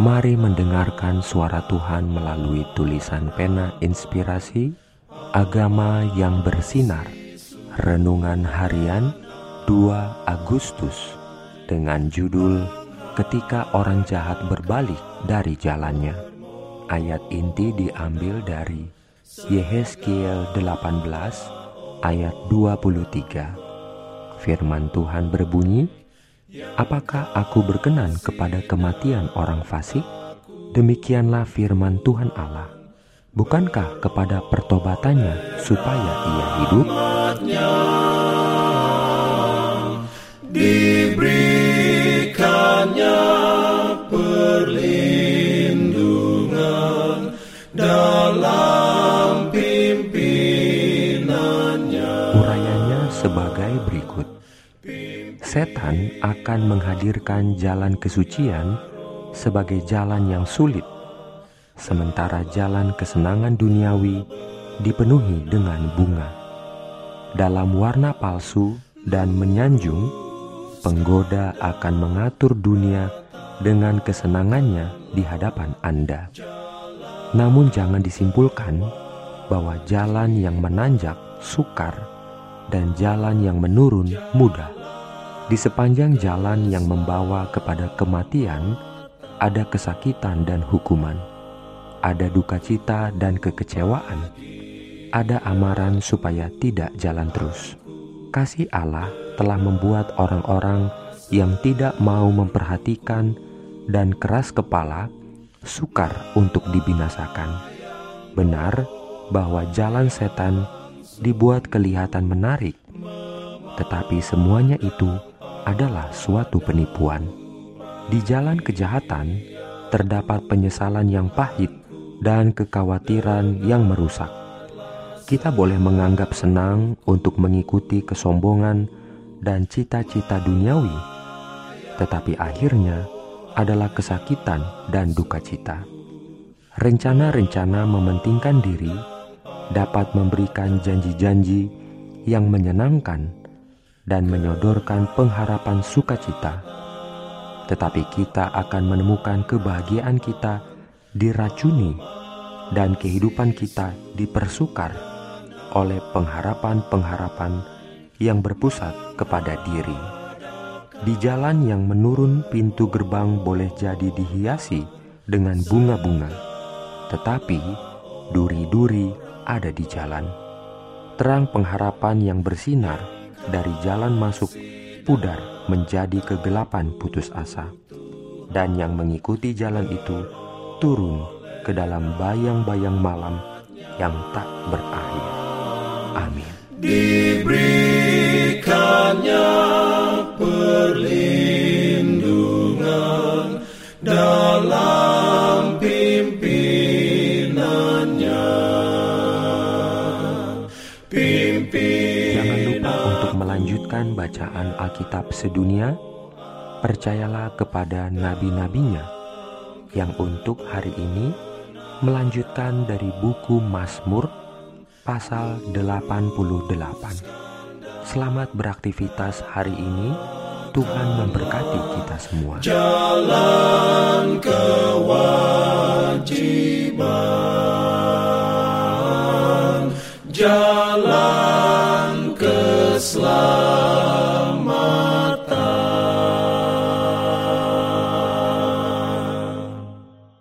Mari mendengarkan suara Tuhan melalui tulisan pena inspirasi Agama yang bersinar. Renungan harian 2 Agustus Dengan judul Ketika orang jahat berbalik dari jalannya. Ayat inti diambil dari Yehezkiel 18 ayat 23 Firman Tuhan berbunyi Apakah aku berkenan kepada kematian orang fasik? Demikianlah firman Tuhan Allah. Bukankah kepada pertobatannya supaya ia hidup? Setan akan menghadirkan jalan kesucian sebagai jalan yang sulit, sementara jalan kesenangan duniawi dipenuhi dengan bunga. Dalam warna palsu dan menyanjung, penggoda akan mengatur dunia dengan kesenangannya di hadapan Anda. Namun, jangan disimpulkan bahwa jalan yang menanjak sukar dan jalan yang menurun mudah. Di sepanjang jalan yang membawa kepada kematian, ada kesakitan dan hukuman, ada duka cita dan kekecewaan, ada amaran supaya tidak jalan terus. Kasih Allah telah membuat orang-orang yang tidak mau memperhatikan dan keras kepala sukar untuk dibinasakan. Benar bahwa jalan setan dibuat kelihatan menarik, tetapi semuanya itu adalah suatu penipuan. Di jalan kejahatan terdapat penyesalan yang pahit dan kekhawatiran yang merusak. Kita boleh menganggap senang untuk mengikuti kesombongan dan cita-cita duniawi, tetapi akhirnya adalah kesakitan dan duka cita. Rencana-rencana mementingkan diri dapat memberikan janji-janji yang menyenangkan dan menyodorkan pengharapan sukacita, tetapi kita akan menemukan kebahagiaan kita diracuni dan kehidupan kita dipersukar oleh pengharapan-pengharapan yang berpusat kepada diri. Di jalan yang menurun, pintu gerbang boleh jadi dihiasi dengan bunga-bunga, tetapi duri-duri ada di jalan. Terang pengharapan yang bersinar dari jalan masuk pudar menjadi kegelapan putus asa, dan yang mengikuti jalan itu turun ke dalam bayang-bayang malam yang tak berakhir. Amin. Diberikannya perlindungan dalam pimpinannya. Melanjutkan bacaan Alkitab sedunia. Percayalah kepada nabi-nabinya yang untuk hari ini melanjutkan dari buku Mazmur pasal 88. Selamat beraktivitas hari ini. Tuhan memberkati kita semua. jalan slow.